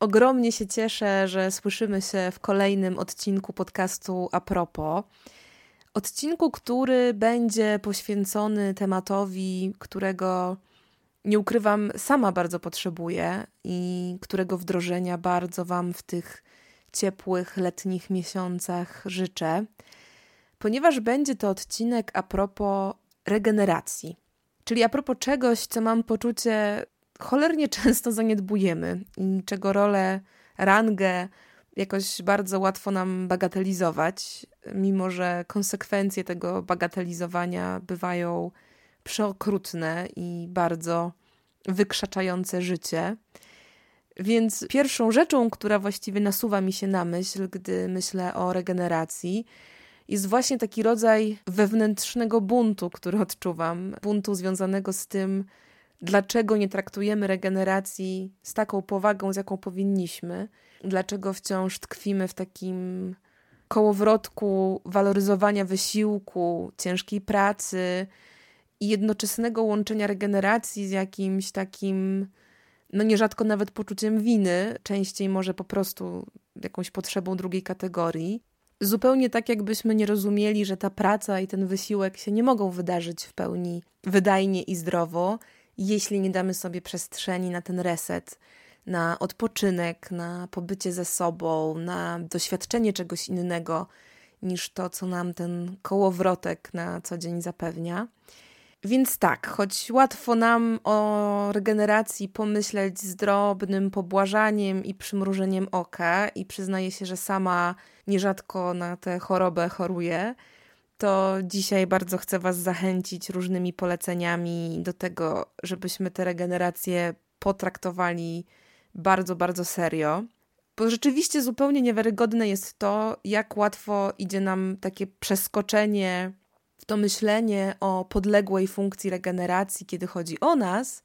Ogromnie się cieszę, że słyszymy się w kolejnym odcinku podcastu A propos. Odcinku, który będzie poświęcony tematowi, którego nie ukrywam, sama bardzo potrzebuję i którego wdrożenia bardzo Wam w tych ciepłych letnich miesiącach życzę, ponieważ będzie to odcinek a propos regeneracji, czyli a propos czegoś, co mam poczucie cholernie często zaniedbujemy czego rolę, rangę jakoś bardzo łatwo nam bagatelizować, mimo że konsekwencje tego bagatelizowania bywają przeokrutne i bardzo wykrzaczające życie. Więc pierwszą rzeczą, która właściwie nasuwa mi się na myśl, gdy myślę o regeneracji, jest właśnie taki rodzaj wewnętrznego buntu, który odczuwam. Buntu związanego z tym, dlaczego nie traktujemy regeneracji z taką powagą, z jaką powinniśmy, dlaczego wciąż tkwimy w takim kołowrotku waloryzowania wysiłku, ciężkiej pracy i jednoczesnego łączenia regeneracji z jakimś takim, no nierzadko nawet poczuciem winy, częściej może po prostu jakąś potrzebą drugiej kategorii. Zupełnie tak, jakbyśmy nie rozumieli, że ta praca i ten wysiłek się nie mogą wydarzyć w pełni wydajnie i zdrowo, jeśli nie damy sobie przestrzeni na ten reset, na odpoczynek, na pobycie ze sobą, na doświadczenie czegoś innego niż to, co nam ten kołowrotek na co dzień zapewnia. Więc tak, choć łatwo nam o regeneracji pomyśleć z drobnym pobłażaniem i przymrużeniem oka, i przyznaję się, że sama nierzadko na tę chorobę choruję, to dzisiaj bardzo chcę Was zachęcić różnymi poleceniami do tego, żebyśmy tę regenerację potraktowali bardzo, bardzo serio. Bo rzeczywiście zupełnie niewiarygodne jest to, jak łatwo idzie nam takie przeskoczenie w to myślenie o podległej funkcji regeneracji, kiedy chodzi o nas,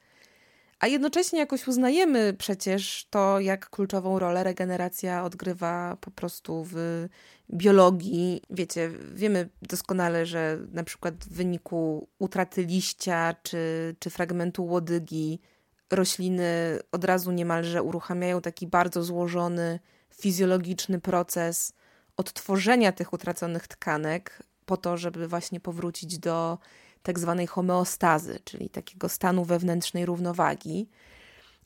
a jednocześnie jakoś uznajemy przecież to, jak kluczową rolę regeneracja odgrywa po prostu w biologii. Wiecie, wiemy doskonale, że na przykład w wyniku utraty liścia czy, czy fragmentu łodygi rośliny od razu niemalże uruchamiają taki bardzo złożony fizjologiczny proces odtworzenia tych utraconych tkanek po to, żeby właśnie powrócić do tak zwanej homeostazy, czyli takiego stanu wewnętrznej równowagi.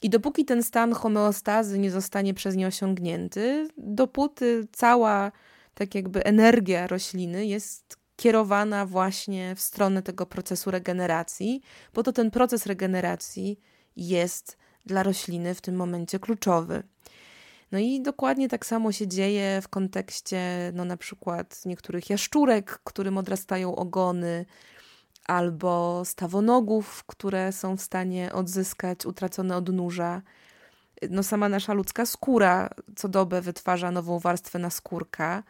I dopóki ten stan homeostazy nie zostanie przez nie osiągnięty, dopóty cała tak jakby energia rośliny jest kierowana właśnie w stronę tego procesu regeneracji, bo to ten proces regeneracji jest dla rośliny w tym momencie kluczowy. No i dokładnie tak samo się dzieje w kontekście no na przykład niektórych jaszczurek, którym odrastają ogony, albo stawonogów, które są w stanie odzyskać utracone odnóża. No sama nasza ludzka skóra co dobę wytwarza nową warstwę naskórka.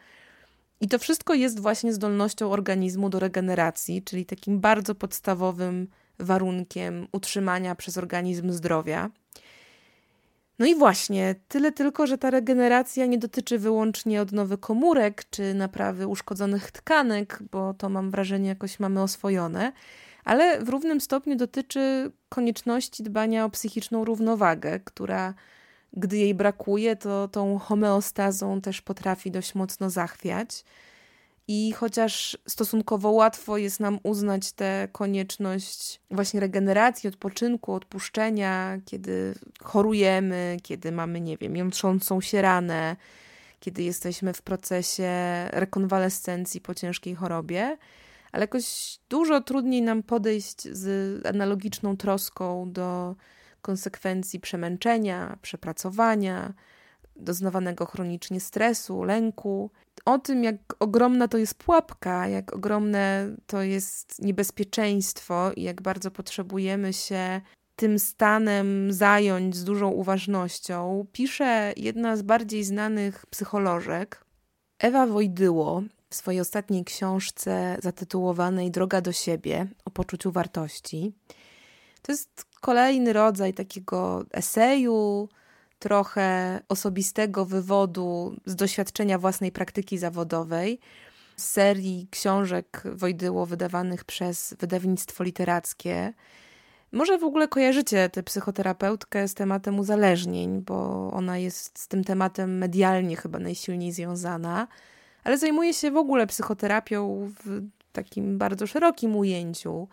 I to wszystko jest właśnie zdolnością organizmu do regeneracji, czyli takim bardzo podstawowym warunkiem utrzymania przez organizm zdrowia. No i właśnie, tyle tylko, że ta regeneracja nie dotyczy wyłącznie odnowy komórek czy naprawy uszkodzonych tkanek, bo to mam wrażenie jakoś mamy oswojone, ale w równym stopniu dotyczy konieczności dbania o psychiczną równowagę, która gdy jej brakuje, to tą homeostazą też potrafi dość mocno zachwiać. I chociaż stosunkowo łatwo jest nam uznać tę konieczność właśnie regeneracji, odpoczynku, odpuszczenia, kiedy chorujemy, kiedy mamy, nie wiem, jątrzącą się ranę, kiedy jesteśmy w procesie rekonwalescencji po ciężkiej chorobie, ale jakoś dużo trudniej nam podejść z analogiczną troską do konsekwencji przemęczenia, przepracowania, doznawanego chronicznie stresu, lęku, o tym, jak ogromna to jest pułapka, jak ogromne to jest niebezpieczeństwo i jak bardzo potrzebujemy się tym stanem zająć z dużą uważnością, pisze jedna z bardziej znanych psycholożek, Ewa Wojdyło w swojej ostatniej książce zatytułowanej Droga do siebie o poczuciu wartości. To jest kolejny rodzaj takiego eseju, trochę osobistego wywodu z doświadczenia własnej praktyki zawodowej, z serii książek Wojdyło wydawanych przez wydawnictwo literackie. Może w ogóle kojarzycie tę psychoterapeutkę z tematem uzależnień, bo ona jest z tym tematem medialnie chyba najsilniej związana, ale zajmuje się w ogóle psychoterapią w takim bardzo szerokim ujęciu,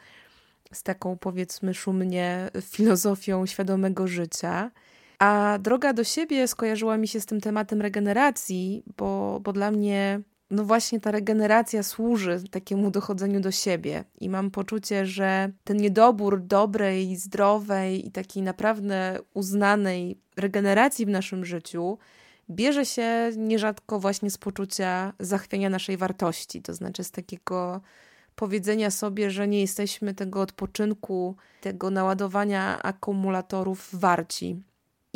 z taką powiedzmy szumnie filozofią świadomego życia. A droga do siebie skojarzyła mi się z tym tematem regeneracji, bo, bo dla mnie no właśnie ta regeneracja służy takiemu dochodzeniu do siebie i mam poczucie, że ten niedobór dobrej, zdrowej i takiej naprawdę uznanej regeneracji w naszym życiu bierze się nierzadko właśnie z poczucia zachwiania naszej wartości, to znaczy z takiego powiedzenia sobie, że nie jesteśmy tego odpoczynku, tego naładowania akumulatorów warci.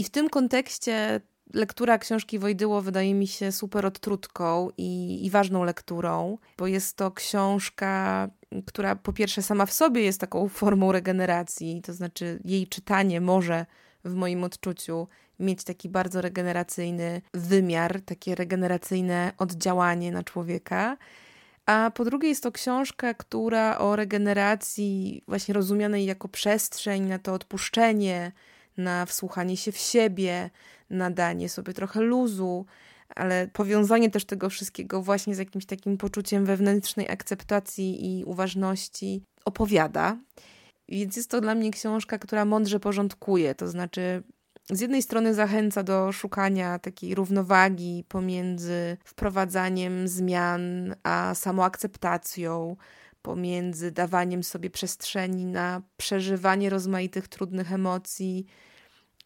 I w tym kontekście lektura książki Wojdyło wydaje mi się super odtrutką i, i ważną lekturą, bo jest to książka, która po pierwsze sama w sobie jest taką formą regeneracji, to znaczy jej czytanie może w moim odczuciu mieć taki bardzo regeneracyjny wymiar, takie regeneracyjne oddziałanie na człowieka. A po drugie jest to książka, która o regeneracji właśnie rozumianej jako przestrzeń na to odpuszczenie, na wsłuchanie się w siebie, na danie sobie trochę luzu, ale powiązanie też tego wszystkiego właśnie z jakimś takim poczuciem wewnętrznej akceptacji i uważności opowiada. Więc jest to dla mnie książka, która mądrze porządkuje, to znaczy z jednej strony zachęca do szukania takiej równowagi pomiędzy wprowadzaniem zmian a samoakceptacją, pomiędzy dawaniem sobie przestrzeni na przeżywanie rozmaitych trudnych emocji,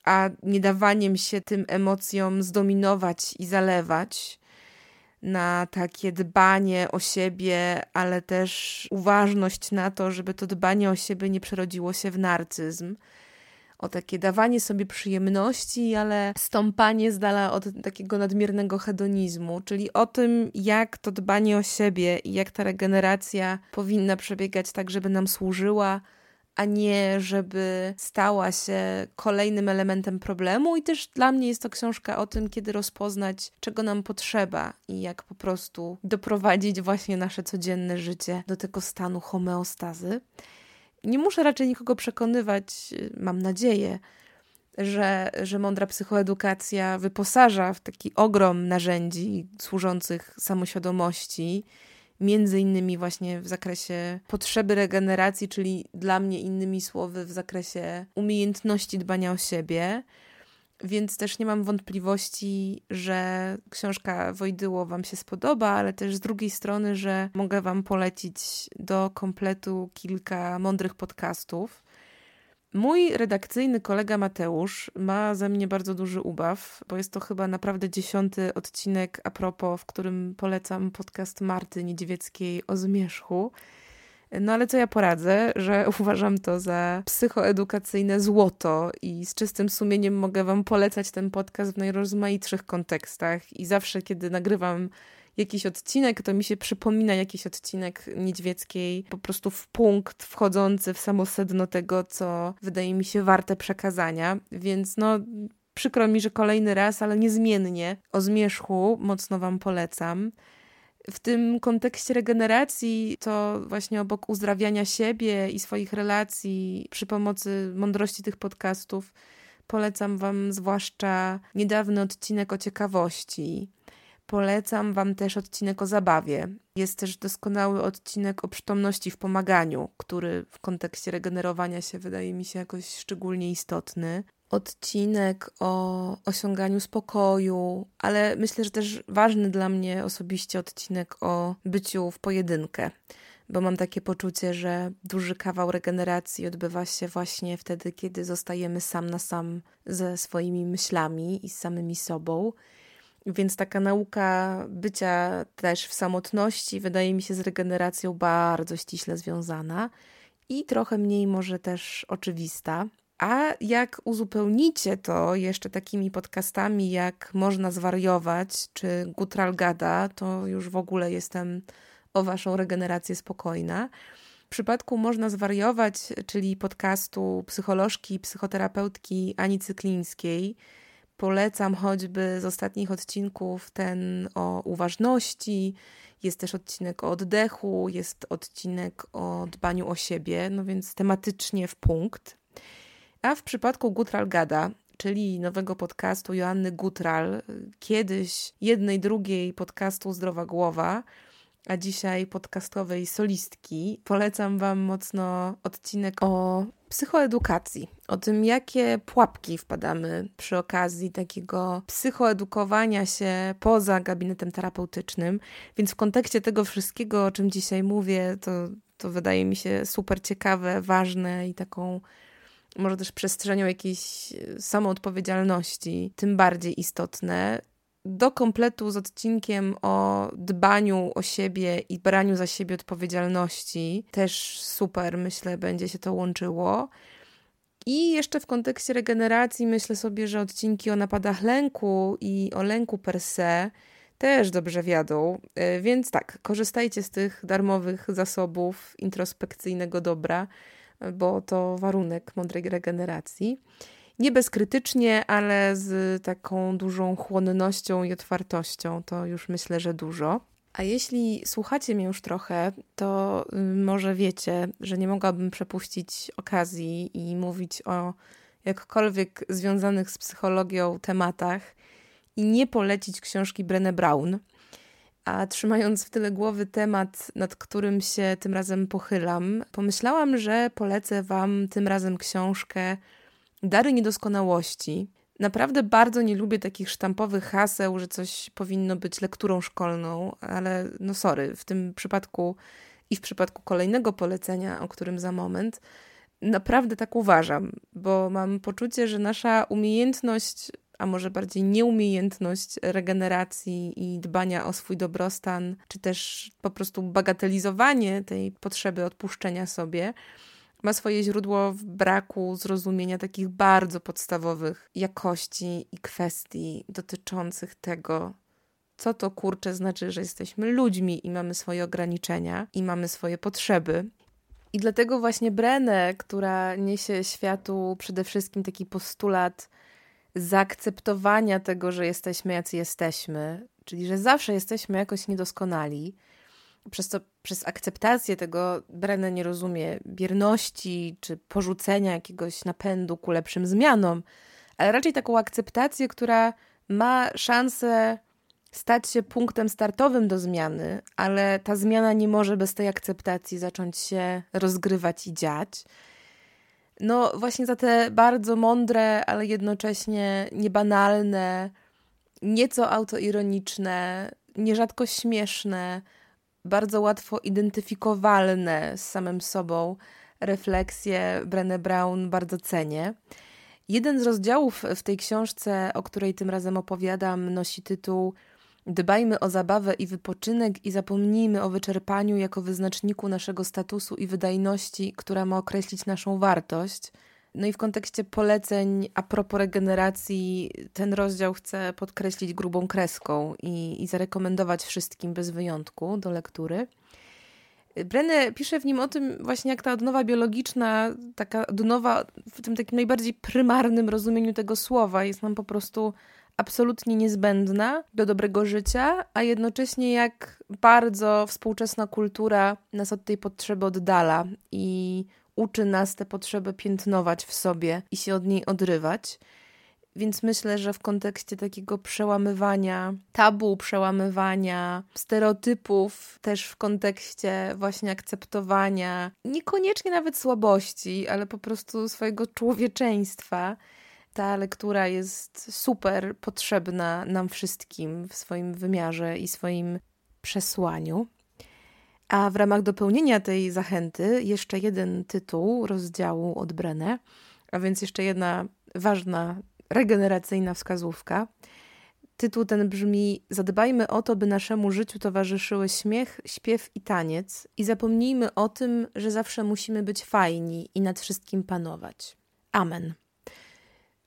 a nie dawaniem się tym emocjom zdominować i zalewać, na takie dbanie o siebie, ale też uważność na to, żeby to dbanie o siebie nie przerodziło się w narcyzm. O takie dawanie sobie przyjemności, ale stąpanie z dala od takiego nadmiernego hedonizmu, czyli o tym, jak to dbanie o siebie i jak ta regeneracja powinna przebiegać tak, żeby nam służyła, a nie żeby stała się kolejnym elementem problemu. I też dla mnie jest to książka o tym, kiedy rozpoznać, czego nam potrzeba i jak po prostu doprowadzić właśnie nasze codzienne życie do tego stanu homeostazy. Nie muszę raczej nikogo przekonywać, mam nadzieję, że, że mądra psychoedukacja wyposaża w taki ogrom narzędzi służących samoświadomości między innymi właśnie w zakresie potrzeby regeneracji, czyli dla mnie innymi słowy w zakresie umiejętności dbania o siebie. Więc też nie mam wątpliwości, że książka Wojdyło Wam się spodoba, ale też z drugiej strony, że mogę Wam polecić do kompletu kilka mądrych podcastów. Mój redakcyjny kolega Mateusz ma ze mnie bardzo duży ubaw, bo jest to chyba naprawdę dziesiąty odcinek a propos, w którym polecam podcast Marty Niedźwieckiej o zmierzchu. No ale co ja poradzę, że uważam to za psychoedukacyjne złoto i z czystym sumieniem mogę Wam polecać ten podcast w najrozmaitszych kontekstach i zawsze, kiedy nagrywam jakiś odcinek, to mi się przypomina jakiś odcinek Niedźwieckiej, po prostu w punkt wchodzący w samo sedno tego, co wydaje mi się warte przekazania. Więc no, przykro mi, że kolejny raz, ale niezmiennie o zmierzchu mocno Wam polecam. W tym kontekście regeneracji, to właśnie obok uzdrawiania siebie i swoich relacji przy pomocy mądrości tych podcastów, polecam Wam zwłaszcza niedawny odcinek o ciekawości. Polecam Wam też odcinek o zabawie. Jest też doskonały odcinek o przytomności w pomaganiu, który w kontekście regenerowania się wydaje mi się jakoś szczególnie istotny. Odcinek o osiąganiu spokoju, ale myślę, że też ważny dla mnie osobiście odcinek o byciu w pojedynkę bo mam takie poczucie, że duży kawał regeneracji odbywa się właśnie wtedy, kiedy zostajemy sam na sam ze swoimi myślami i z samymi sobą. Więc taka nauka bycia też w samotności wydaje mi się z regeneracją bardzo ściśle związana i trochę mniej może też oczywista. A jak uzupełnicie to jeszcze takimi podcastami jak Można zwariować czy Gutral Gada, to już w ogóle jestem o waszą regenerację spokojna. W przypadku Można zwariować, czyli podcastu psycholożki i psychoterapeutki Ani Cyklińskiej, polecam choćby z ostatnich odcinków ten o uważności, jest też odcinek o oddechu, jest odcinek o dbaniu o siebie, no więc tematycznie w punkt. A w przypadku Gutral Gada, czyli nowego podcastu Joanny Gutral, kiedyś jednej, drugiej podcastu Zdrowa Głowa, a dzisiaj podcastowej solistki, polecam Wam mocno odcinek o psychoedukacji, o tym, jakie pułapki wpadamy przy okazji takiego psychoedukowania się poza gabinetem terapeutycznym. Więc w kontekście tego wszystkiego, o czym dzisiaj mówię, to, to wydaje mi się super ciekawe, ważne i taką może też przestrzenią jakiejś samoodpowiedzialności, tym bardziej istotne do kompletu z odcinkiem o dbaniu o siebie i braniu za siebie odpowiedzialności. Też super, myślę, będzie się to łączyło. I jeszcze w kontekście regeneracji myślę sobie, że odcinki o napadach lęku i o lęku per se też dobrze wiadą. E, więc tak, korzystajcie z tych darmowych zasobów introspekcyjnego dobra, bo to warunek mądrej regeneracji nie bezkrytycznie, ale z taką dużą chłonnością i otwartością. To już myślę, że dużo. A jeśli słuchacie mnie już trochę, to y, może wiecie, że nie mogłabym przepuścić okazji i mówić o jakkolwiek związanych z psychologią tematach i nie polecić książki Brené Brown. A trzymając w tyle głowy temat, nad którym się tym razem pochylam, pomyślałam, że polecę Wam tym razem książkę dary niedoskonałości. Naprawdę bardzo nie lubię takich sztampowych haseł, że coś powinno być lekturą szkolną, ale no sorry, w tym przypadku i w przypadku kolejnego polecenia, o którym za moment, naprawdę tak uważam, bo mam poczucie, że nasza umiejętność, a może bardziej nieumiejętność regeneracji i dbania o swój dobrostan, czy też po prostu bagatelizowanie tej potrzeby odpuszczenia sobie, ma swoje źródło w braku zrozumienia takich bardzo podstawowych jakości i kwestii dotyczących tego, co to kurczę znaczy, że jesteśmy ludźmi i mamy swoje ograniczenia i mamy swoje potrzeby. I dlatego właśnie Brenę, która niesie światu przede wszystkim taki postulat zaakceptowania tego, że jesteśmy jacy jesteśmy, czyli że zawsze jesteśmy jakoś niedoskonali, przez co przez akceptację tego Brennan nie rozumie bierności czy porzucenia jakiegoś napędu ku lepszym zmianom, ale raczej taką akceptację, która ma szansę stać się punktem startowym do zmiany, ale ta zmiana nie może bez tej akceptacji zacząć się rozgrywać i dziać. No, właśnie za te bardzo mądre, ale jednocześnie niebanalne, nieco autoironiczne, nierzadko śmieszne, bardzo łatwo identyfikowalne z samym sobą refleksje Brené Brown bardzo cenię. Jeden z rozdziałów w tej książce, o której tym razem opowiadam, nosi tytuł Dbajmy o zabawę i wypoczynek i zapomnijmy o wyczerpaniu jako wyznaczniku naszego statusu i wydajności, która ma określić naszą wartość – no i w kontekście poleceń a propos regeneracji, ten rozdział chcę podkreślić grubą kreską i, i zarekomendować wszystkim bez wyjątku do lektury. Brené pisze w nim o tym właśnie, jak ta odnowa biologiczna, taka odnowa w tym takim najbardziej prymarnym rozumieniu tego słowa jest nam po prostu absolutnie niezbędna do dobrego życia, a jednocześnie jak bardzo współczesna kultura nas od tej potrzeby oddala i uczy nas te potrzeby piętnować w sobie i się od niej odrywać. Więc myślę, że w kontekście takiego przełamywania tabu, przełamywania stereotypów, też w kontekście właśnie akceptowania niekoniecznie nawet słabości, ale po prostu swojego człowieczeństwa, ta lektura jest super potrzebna nam wszystkim w swoim wymiarze i swoim przesłaniu. A w ramach dopełnienia tej zachęty jeszcze jeden tytuł rozdziału od Brenę, a więc jeszcze jedna ważna regeneracyjna wskazówka. Tytuł ten brzmi: Zadbajmy o to, by naszemu życiu towarzyszyły śmiech, śpiew i taniec, i zapomnijmy o tym, że zawsze musimy być fajni i nad wszystkim panować. Amen.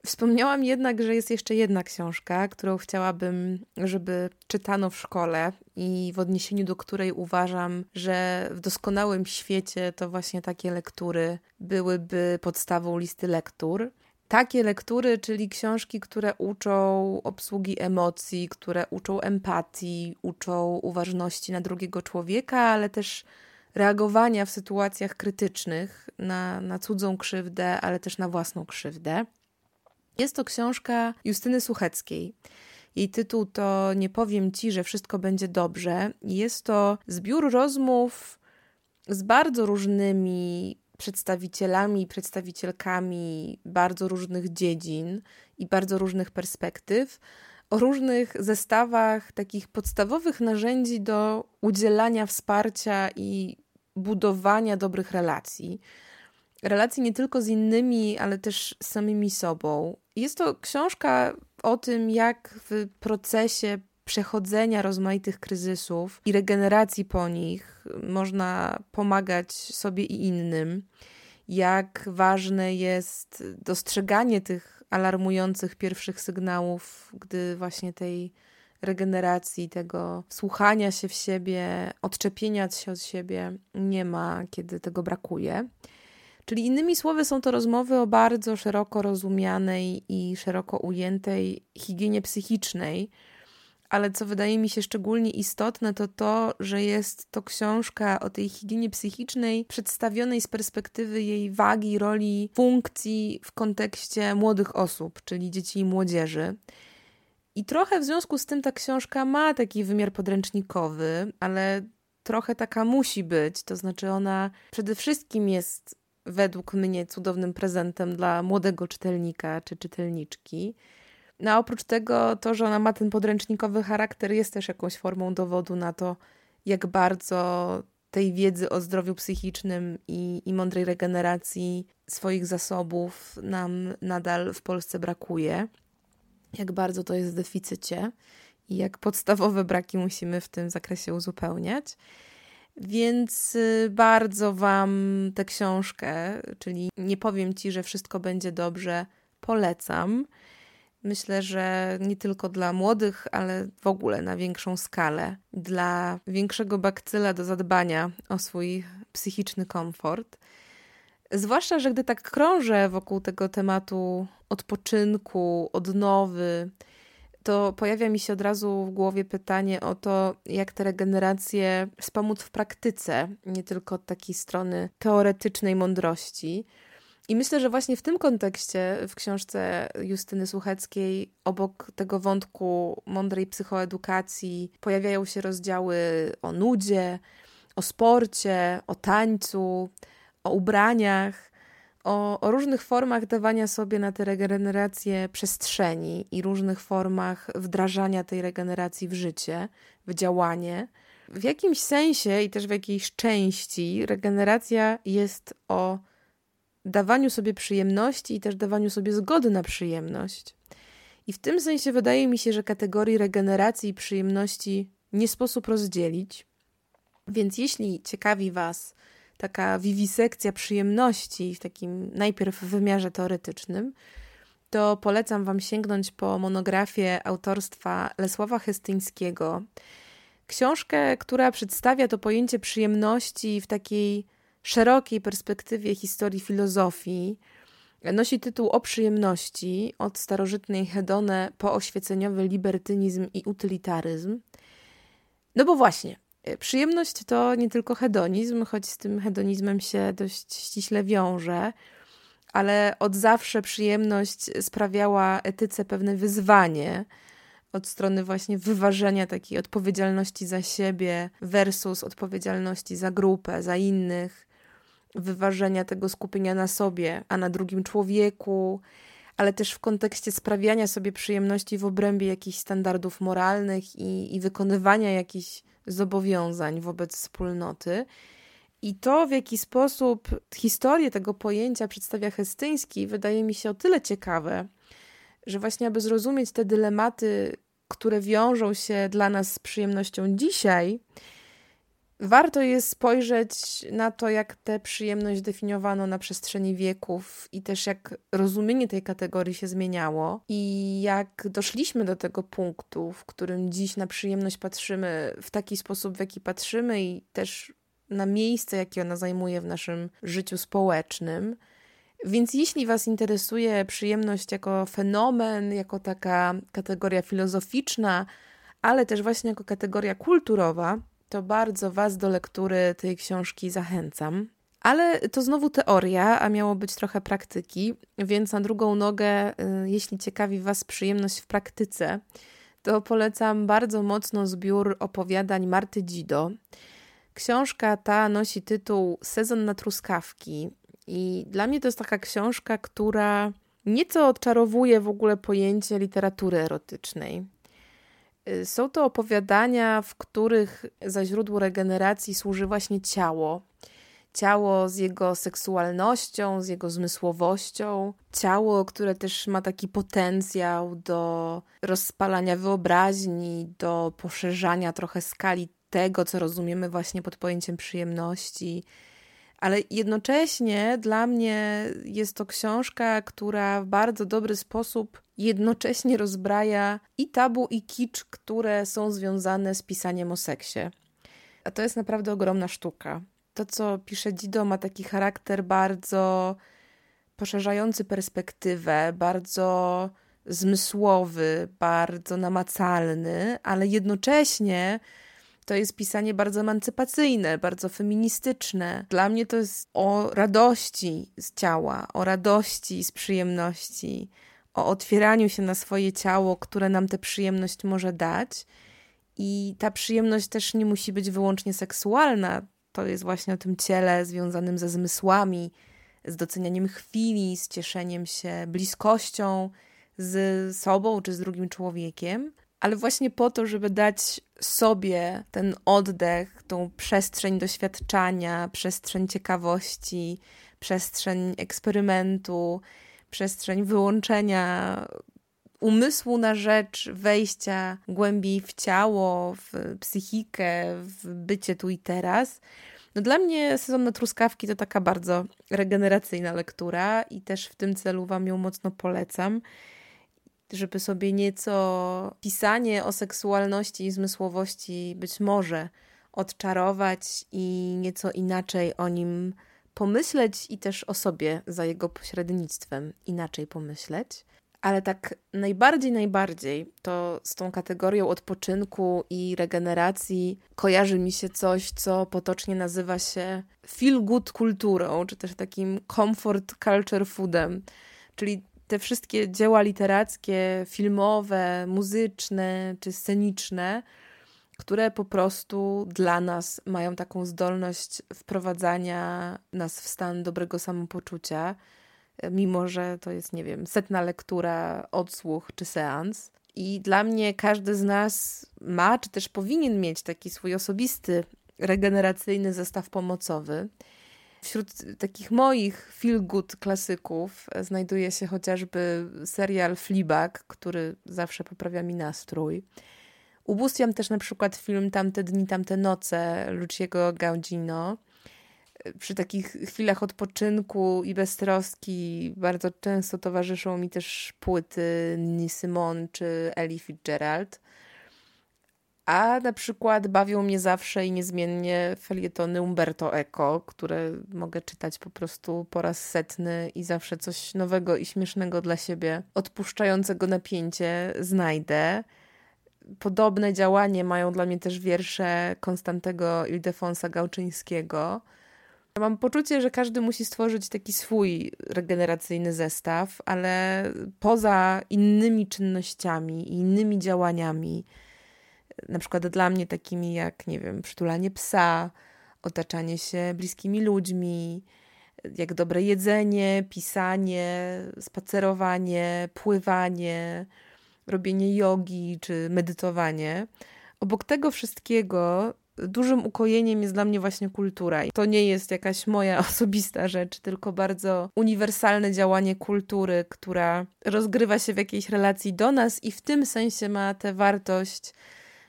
Wspomniałam jednak, że jest jeszcze jedna książka, którą chciałabym, żeby czytano w szkole i w odniesieniu do której uważam, że w doskonałym świecie to właśnie takie lektury byłyby podstawą listy lektur. Takie lektury, czyli książki, które uczą obsługi emocji, które uczą empatii, uczą uważności na drugiego człowieka, ale też reagowania w sytuacjach krytycznych na, na cudzą krzywdę, ale też na własną krzywdę. Jest to książka Justyny Sucheckiej. Jej tytuł to Nie powiem ci, że wszystko będzie dobrze. Jest to zbiór rozmów z bardzo różnymi przedstawicielami i przedstawicielkami bardzo różnych dziedzin i bardzo różnych perspektyw, o różnych zestawach takich podstawowych narzędzi do udzielania wsparcia i budowania dobrych relacji. Relacji nie tylko z innymi, ale też z samymi sobą. Jest to książka o tym, jak w procesie przechodzenia rozmaitych kryzysów i regeneracji po nich można pomagać sobie i innym. Jak ważne jest dostrzeganie tych alarmujących pierwszych sygnałów, gdy właśnie tej regeneracji, tego słuchania się w siebie, odczepienia się od siebie nie ma, kiedy tego brakuje. Czyli innymi słowy, są to rozmowy o bardzo szeroko rozumianej i szeroko ujętej higienie psychicznej. Ale co wydaje mi się szczególnie istotne, to to, że jest to książka o tej higienie psychicznej przedstawionej z perspektywy jej wagi, roli, funkcji w kontekście młodych osób, czyli dzieci i młodzieży. I trochę w związku z tym ta książka ma taki wymiar podręcznikowy, ale trochę taka musi być. To znaczy, ona przede wszystkim jest według mnie cudownym prezentem dla młodego czytelnika czy czytelniczki. No a oprócz tego, to, że ona ma ten podręcznikowy charakter, jest też jakąś formą dowodu na to, jak bardzo tej wiedzy o zdrowiu psychicznym i, i mądrej regeneracji swoich zasobów nam nadal w Polsce brakuje. Jak bardzo to jest w deficycie i jak podstawowe braki musimy w tym zakresie uzupełniać. Więc y, bardzo Wam tę książkę, czyli nie powiem Ci, że wszystko będzie dobrze, polecam. Myślę, że nie tylko dla młodych, ale w ogóle na większą skalę, dla większego bakcyla do zadbania o swój psychiczny komfort. Zwłaszcza, że gdy tak krążę wokół tego tematu odpoczynku, odnowy, to pojawia mi się od razu w głowie pytanie o to, jak te regeneracje wspomóc w praktyce, nie tylko od takiej strony teoretycznej mądrości. I myślę, że właśnie w tym kontekście w książce Justyny Słucheckiej, obok tego wątku mądrej psychoedukacji, pojawiają się rozdziały o nudzie, o sporcie, o tańcu, o ubraniach o, o różnych formach dawania sobie na tę regenerację przestrzeni i różnych formach wdrażania tej regeneracji w życie, w działanie. W jakimś sensie i też w jakiejś części regeneracja jest o dawaniu sobie przyjemności i też dawaniu sobie zgody na przyjemność. I w tym sensie wydaje mi się, że kategorii regeneracji i przyjemności nie sposób rozdzielić. Więc jeśli ciekawi Was taka wiwisekcja przyjemności w takim najpierw wymiarze teoretycznym, to polecam Wam sięgnąć po monografię autorstwa Lesława Hestyńskiego. Książkę, która przedstawia to pojęcie przyjemności w takiej szerokiej perspektywie historii filozofii. Nosi tytuł O przyjemności od starożytnej Hedone po oświeceniowy libertynizm i utylitaryzm. No bo właśnie, przyjemność to nie tylko hedonizm, choć z tym hedonizmem się dość ściśle wiąże, ale od zawsze przyjemność sprawiała etyce pewne wyzwanie od strony właśnie wyważenia takiej odpowiedzialności za siebie versus odpowiedzialności za grupę, za innych, wyważenia tego skupienia na sobie, a na drugim człowieku, ale też w kontekście sprawiania sobie przyjemności w obrębie jakichś standardów moralnych i, i wykonywania jakichś zobowiązań wobec wspólnoty. I to, w jaki sposób historię tego pojęcia przedstawia Hestyński, wydaje mi się o tyle ciekawe, że właśnie aby zrozumieć te dylematy, które wiążą się dla nas z przyjemnością dzisiaj, Warto jest spojrzeć na to, jak tę przyjemność definiowano na przestrzeni wieków i też jak rozumienie tej kategorii się zmieniało i jak doszliśmy do tego punktu, w którym dziś na przyjemność patrzymy w taki sposób, w jaki patrzymy i też na miejsce, jakie ona zajmuje w naszym życiu społecznym. Więc jeśli Was interesuje przyjemność jako fenomen, jako taka kategoria filozoficzna, ale też właśnie jako kategoria kulturowa, to bardzo Was do lektury tej książki zachęcam. Ale to znowu teoria, a miało być trochę praktyki, więc na drugą nogę, y, jeśli ciekawi Was przyjemność w praktyce, to polecam bardzo mocno zbiór opowiadań Marty Dzido. Książka ta nosi tytuł Sezon na truskawki i dla mnie to jest taka książka, która nieco odczarowuje w ogóle pojęcie literatury erotycznej. Y, są to opowiadania, w których za źródło regeneracji służy właśnie ciało. Ciało z jego seksualnością, z jego zmysłowością, ciało, które też ma taki potencjał do rozpalania wyobraźni, do poszerzania trochę skali tego, co rozumiemy właśnie pod pojęciem przyjemności. Ale jednocześnie dla mnie jest to książka, która w bardzo dobry sposób jednocześnie rozbraja i tabu, i kicz, które są związane z pisaniem o seksie. A to jest naprawdę ogromna sztuka. To, co pisze Dido, ma taki charakter bardzo poszerzający perspektywę, bardzo zmysłowy, bardzo namacalny, ale jednocześnie to jest pisanie bardzo emancypacyjne, bardzo feministyczne. Dla mnie to jest o radości z ciała, o radości z przyjemności, o otwieraniu się na swoje ciało, które nam tę przyjemność może dać. I ta przyjemność też nie musi być wyłącznie seksualna. To jest właśnie o tym ciele związanym ze zmysłami, z docenianiem chwili, z cieszeniem się bliskością z sobą czy z drugim człowiekiem, ale właśnie po to, żeby dać sobie ten oddech, tą przestrzeń doświadczania, przestrzeń ciekawości, przestrzeń eksperymentu, przestrzeń wyłączenia umysłu na rzecz wejścia głębiej w ciało, w psychikę, w bycie tu i teraz. No dla mnie sezon na truskawki to taka bardzo regeneracyjna lektura i też w tym celu Wam ją mocno polecam, żeby sobie nieco pisanie o seksualności i zmysłowości być może odczarować i nieco inaczej o nim pomyśleć i też o sobie za jego pośrednictwem inaczej pomyśleć. Ale tak najbardziej, najbardziej to z tą kategorią odpoczynku i regeneracji kojarzy mi się coś, co potocznie nazywa się feel good kulturą, czy też takim comfort culture foodem, czyli te wszystkie dzieła literackie, filmowe, muzyczne czy sceniczne, które po prostu dla nas mają taką zdolność wprowadzania nas w stan dobrego samopoczucia, mimo że to jest, nie wiem, setna lektura, odsłuch czy seans. I dla mnie każdy z nas ma, czy też powinien mieć taki swój osobisty, regeneracyjny zestaw pomocowy. Wśród takich moich feel good klasyków znajduje się chociażby serial Fleabag, który zawsze poprawia mi nastrój. Ubóstwiam też na przykład film Tamte dni, tamte noce Luciego Gaudino. Przy takich chwilach odpoczynku i beztroski bardzo często towarzyszą mi też płyty Nini Simon czy Ellie Fitzgerald. A na przykład bawią mnie zawsze i niezmiennie felietony Umberto Eco, które mogę czytać po prostu po raz setny i zawsze coś nowego i śmiesznego dla siebie, odpuszczającego napięcie znajdę. Podobne działanie mają dla mnie też wiersze Konstantego Ildefonsa Gałczyńskiego. Mam poczucie, że każdy musi stworzyć taki swój regeneracyjny zestaw, ale poza innymi czynnościami i innymi działaniami, na przykład dla mnie takimi jak, nie wiem, przytulanie psa, otaczanie się bliskimi ludźmi, jak dobre jedzenie, pisanie, spacerowanie, pływanie, robienie jogi czy medytowanie. Obok tego wszystkiego dużym ukojeniem jest dla mnie właśnie kultura. I to nie jest jakaś moja osobista rzecz, tylko bardzo uniwersalne działanie kultury, która rozgrywa się w jakiejś relacji do nas i w tym sensie ma tę wartość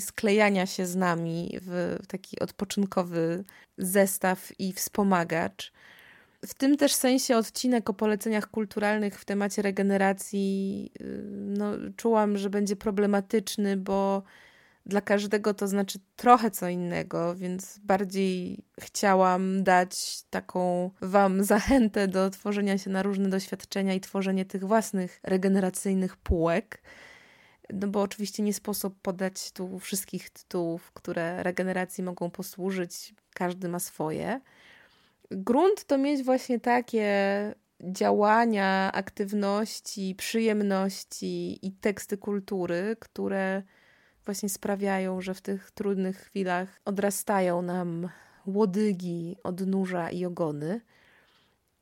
sklejania się z nami w taki odpoczynkowy zestaw i wspomagacz. W tym też sensie odcinek o poleceniach kulturalnych w temacie regeneracji y, no, czułam, że będzie problematyczny, bo dla każdego to znaczy trochę co innego, więc bardziej chciałam dać taką Wam zachętę do tworzenia się na różne doświadczenia i tworzenie tych własnych regeneracyjnych półek. No bo oczywiście nie sposób podać tu wszystkich tytułów, które regeneracji mogą posłużyć, każdy ma swoje. Grunt to mieć właśnie takie działania, aktywności, przyjemności i teksty kultury, które właśnie sprawiają, że w tych trudnych chwilach odrastają nam łodygi, odnóża i ogony.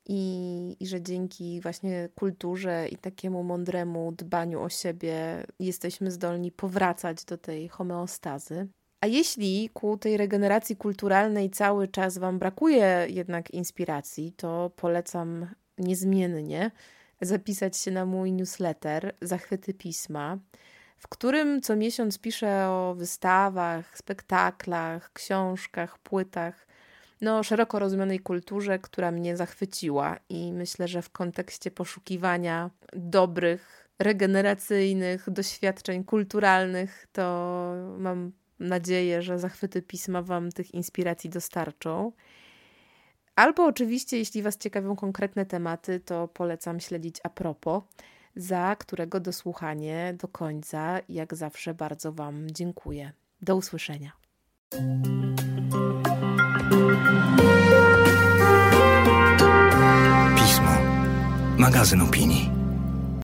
I, I że dzięki właśnie kulturze i takiemu mądremu dbaniu o siebie jesteśmy zdolni powracać do tej homeostazy. A jeśli ku tej regeneracji kulturalnej cały czas Wam brakuje jednak inspiracji, to polecam niezmiennie zapisać się na mój newsletter Zachwyty Pisma w którym co miesiąc piszę o wystawach, spektaklach, książkach, płytach, no szeroko rozumianej kulturze, która mnie zachwyciła i myślę, że w kontekście poszukiwania dobrych, regeneracyjnych doświadczeń kulturalnych, to mam nadzieję, że zachwyty pisma Wam tych inspiracji dostarczą. Albo oczywiście, jeśli Was ciekawią konkretne tematy, to polecam śledzić a propos za którego dosłuchanie do końca, jak zawsze, bardzo Wam dziękuję. Do usłyszenia. Pismo. Magazyn opinii.